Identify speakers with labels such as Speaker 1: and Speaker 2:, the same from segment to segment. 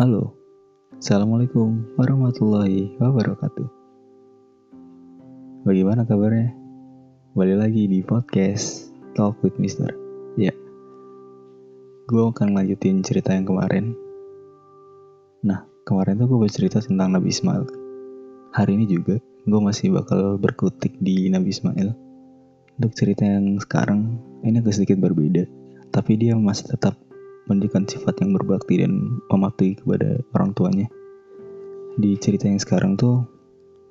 Speaker 1: Halo, Assalamualaikum warahmatullahi wabarakatuh. Bagaimana kabarnya? Balik lagi di podcast Talk with Mister. Ya, gue akan lanjutin cerita yang kemarin. Nah, kemarin tuh gue bercerita tentang Nabi Ismail. Hari ini juga gue masih bakal berkutik di Nabi Ismail. Untuk cerita yang sekarang, ini agak sedikit berbeda. Tapi dia masih tetap menunjukkan sifat yang berbakti dan mematuhi kepada orang tuanya. Di cerita yang sekarang tuh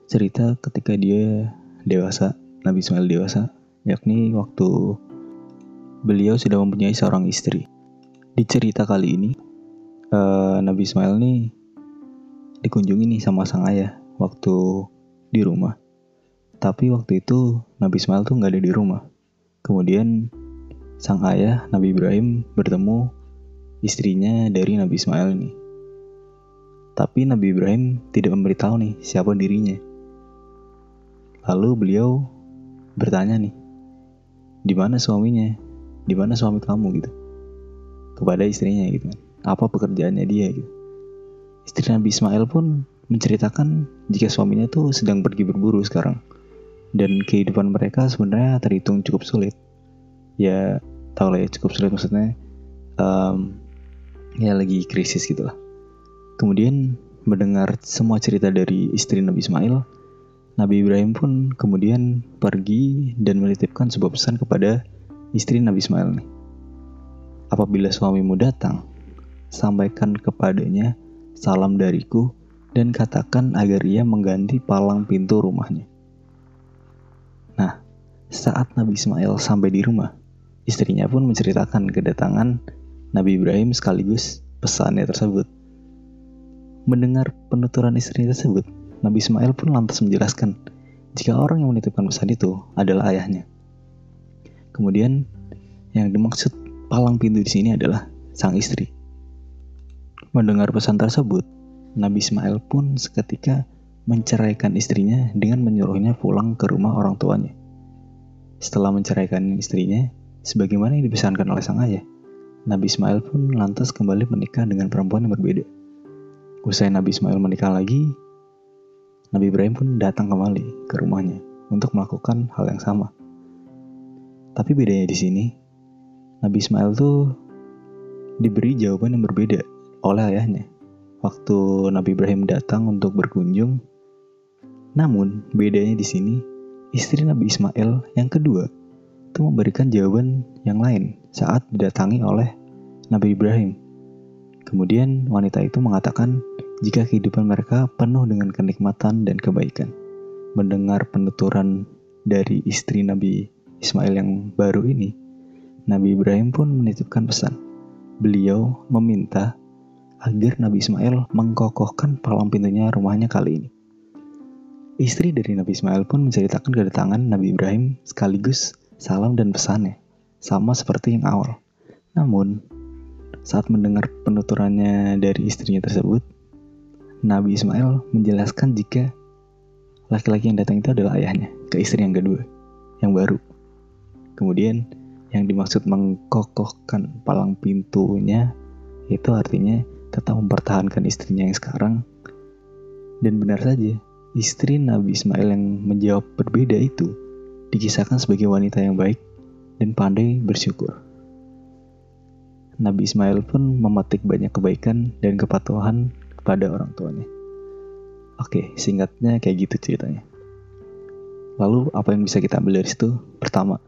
Speaker 1: cerita ketika dia dewasa, Nabi Ismail dewasa, yakni waktu beliau sudah mempunyai seorang istri. Di cerita kali ini, uh, Nabi Ismail nih dikunjungi nih sama sang ayah waktu di rumah. Tapi waktu itu Nabi Ismail tuh nggak ada di rumah. Kemudian sang ayah Nabi Ibrahim bertemu istrinya dari Nabi Ismail ini. Tapi Nabi Ibrahim tidak memberitahu nih siapa dirinya. Lalu beliau bertanya nih, di mana suaminya? Di mana suami kamu gitu? Kepada istrinya gitu kan. Apa pekerjaannya dia gitu. Istri Nabi Ismail pun menceritakan jika suaminya tuh sedang pergi berburu sekarang. Dan kehidupan mereka sebenarnya terhitung cukup sulit. Ya, tau lah ya cukup sulit maksudnya um, ya lagi krisis gitu lah. Kemudian mendengar semua cerita dari istri Nabi Ismail, Nabi Ibrahim pun kemudian pergi dan menitipkan sebuah pesan kepada istri Nabi Ismail nih. Apabila suamimu datang, sampaikan kepadanya salam dariku dan katakan agar ia mengganti palang pintu rumahnya. Nah, saat Nabi Ismail sampai di rumah, istrinya pun menceritakan kedatangan Nabi Ibrahim sekaligus pesannya tersebut. Mendengar penuturan istri tersebut, Nabi Ismail pun lantas menjelaskan jika orang yang menitipkan pesan itu adalah ayahnya. Kemudian yang dimaksud palang pintu di sini adalah sang istri. Mendengar pesan tersebut, Nabi Ismail pun seketika menceraikan istrinya dengan menyuruhnya pulang ke rumah orang tuanya. Setelah menceraikan istrinya, sebagaimana yang dipesankan oleh sang ayah, Nabi Ismail pun lantas kembali menikah dengan perempuan yang berbeda. Usai Nabi Ismail menikah lagi, Nabi Ibrahim pun datang kembali ke rumahnya untuk melakukan hal yang sama. Tapi bedanya di sini, Nabi Ismail tuh diberi jawaban yang berbeda oleh ayahnya. Waktu Nabi Ibrahim datang untuk berkunjung, namun bedanya di sini, istri Nabi Ismail yang kedua itu memberikan jawaban yang lain saat didatangi oleh Nabi Ibrahim. Kemudian wanita itu mengatakan jika kehidupan mereka penuh dengan kenikmatan dan kebaikan. Mendengar penuturan dari istri Nabi Ismail yang baru ini, Nabi Ibrahim pun menitipkan pesan. Beliau meminta agar Nabi Ismail mengkokohkan palang pintunya rumahnya kali ini. Istri dari Nabi Ismail pun menceritakan kedatangan Nabi Ibrahim sekaligus salam dan pesannya, sama seperti yang awal. Namun, saat mendengar penuturannya dari istrinya tersebut, Nabi Ismail menjelaskan jika laki-laki yang datang itu adalah ayahnya ke istri yang kedua, yang baru. Kemudian, yang dimaksud mengkokohkan palang pintunya itu artinya tetap mempertahankan istrinya yang sekarang. Dan benar saja, istri Nabi Ismail yang menjawab berbeda itu dikisahkan sebagai wanita yang baik dan pandai bersyukur. Nabi Ismail pun memetik banyak kebaikan dan kepatuhan kepada orang tuanya. Oke, singkatnya kayak gitu ceritanya. Lalu apa yang bisa kita ambil dari situ? Pertama,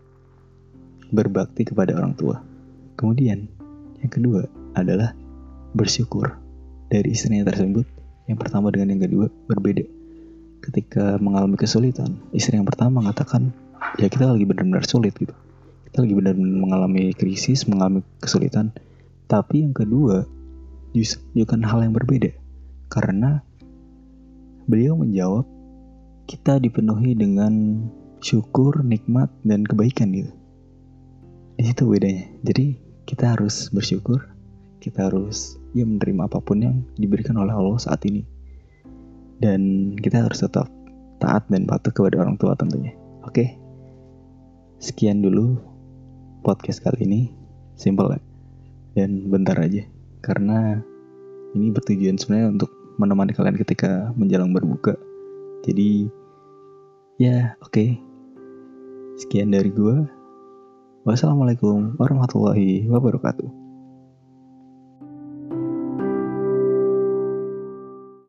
Speaker 1: berbakti kepada orang tua. Kemudian, yang kedua adalah bersyukur dari istrinya tersebut. Yang pertama dengan yang kedua berbeda. Ketika mengalami kesulitan, istri yang pertama mengatakan, ya kita lagi benar-benar sulit gitu. Kita lagi benar-benar mengalami krisis mengalami kesulitan. Tapi yang kedua justru kan hal yang berbeda. Karena beliau menjawab kita dipenuhi dengan syukur nikmat dan kebaikan gitu. Di situ bedanya. Jadi kita harus bersyukur kita harus ya menerima apa pun yang diberikan oleh Allah saat ini. Dan kita harus tetap taat dan patuh kepada orang tua tentunya. Oke? okay? Sekian dulu podcast kali ini. Simple ya. Dan bentar aja. Karena ini bertujuan sebenarnya untuk menemani kalian ketika menjelang berbuka jadi ya oke okay. sekian dari gue wassalamualaikum warahmatullahi wabarakatuh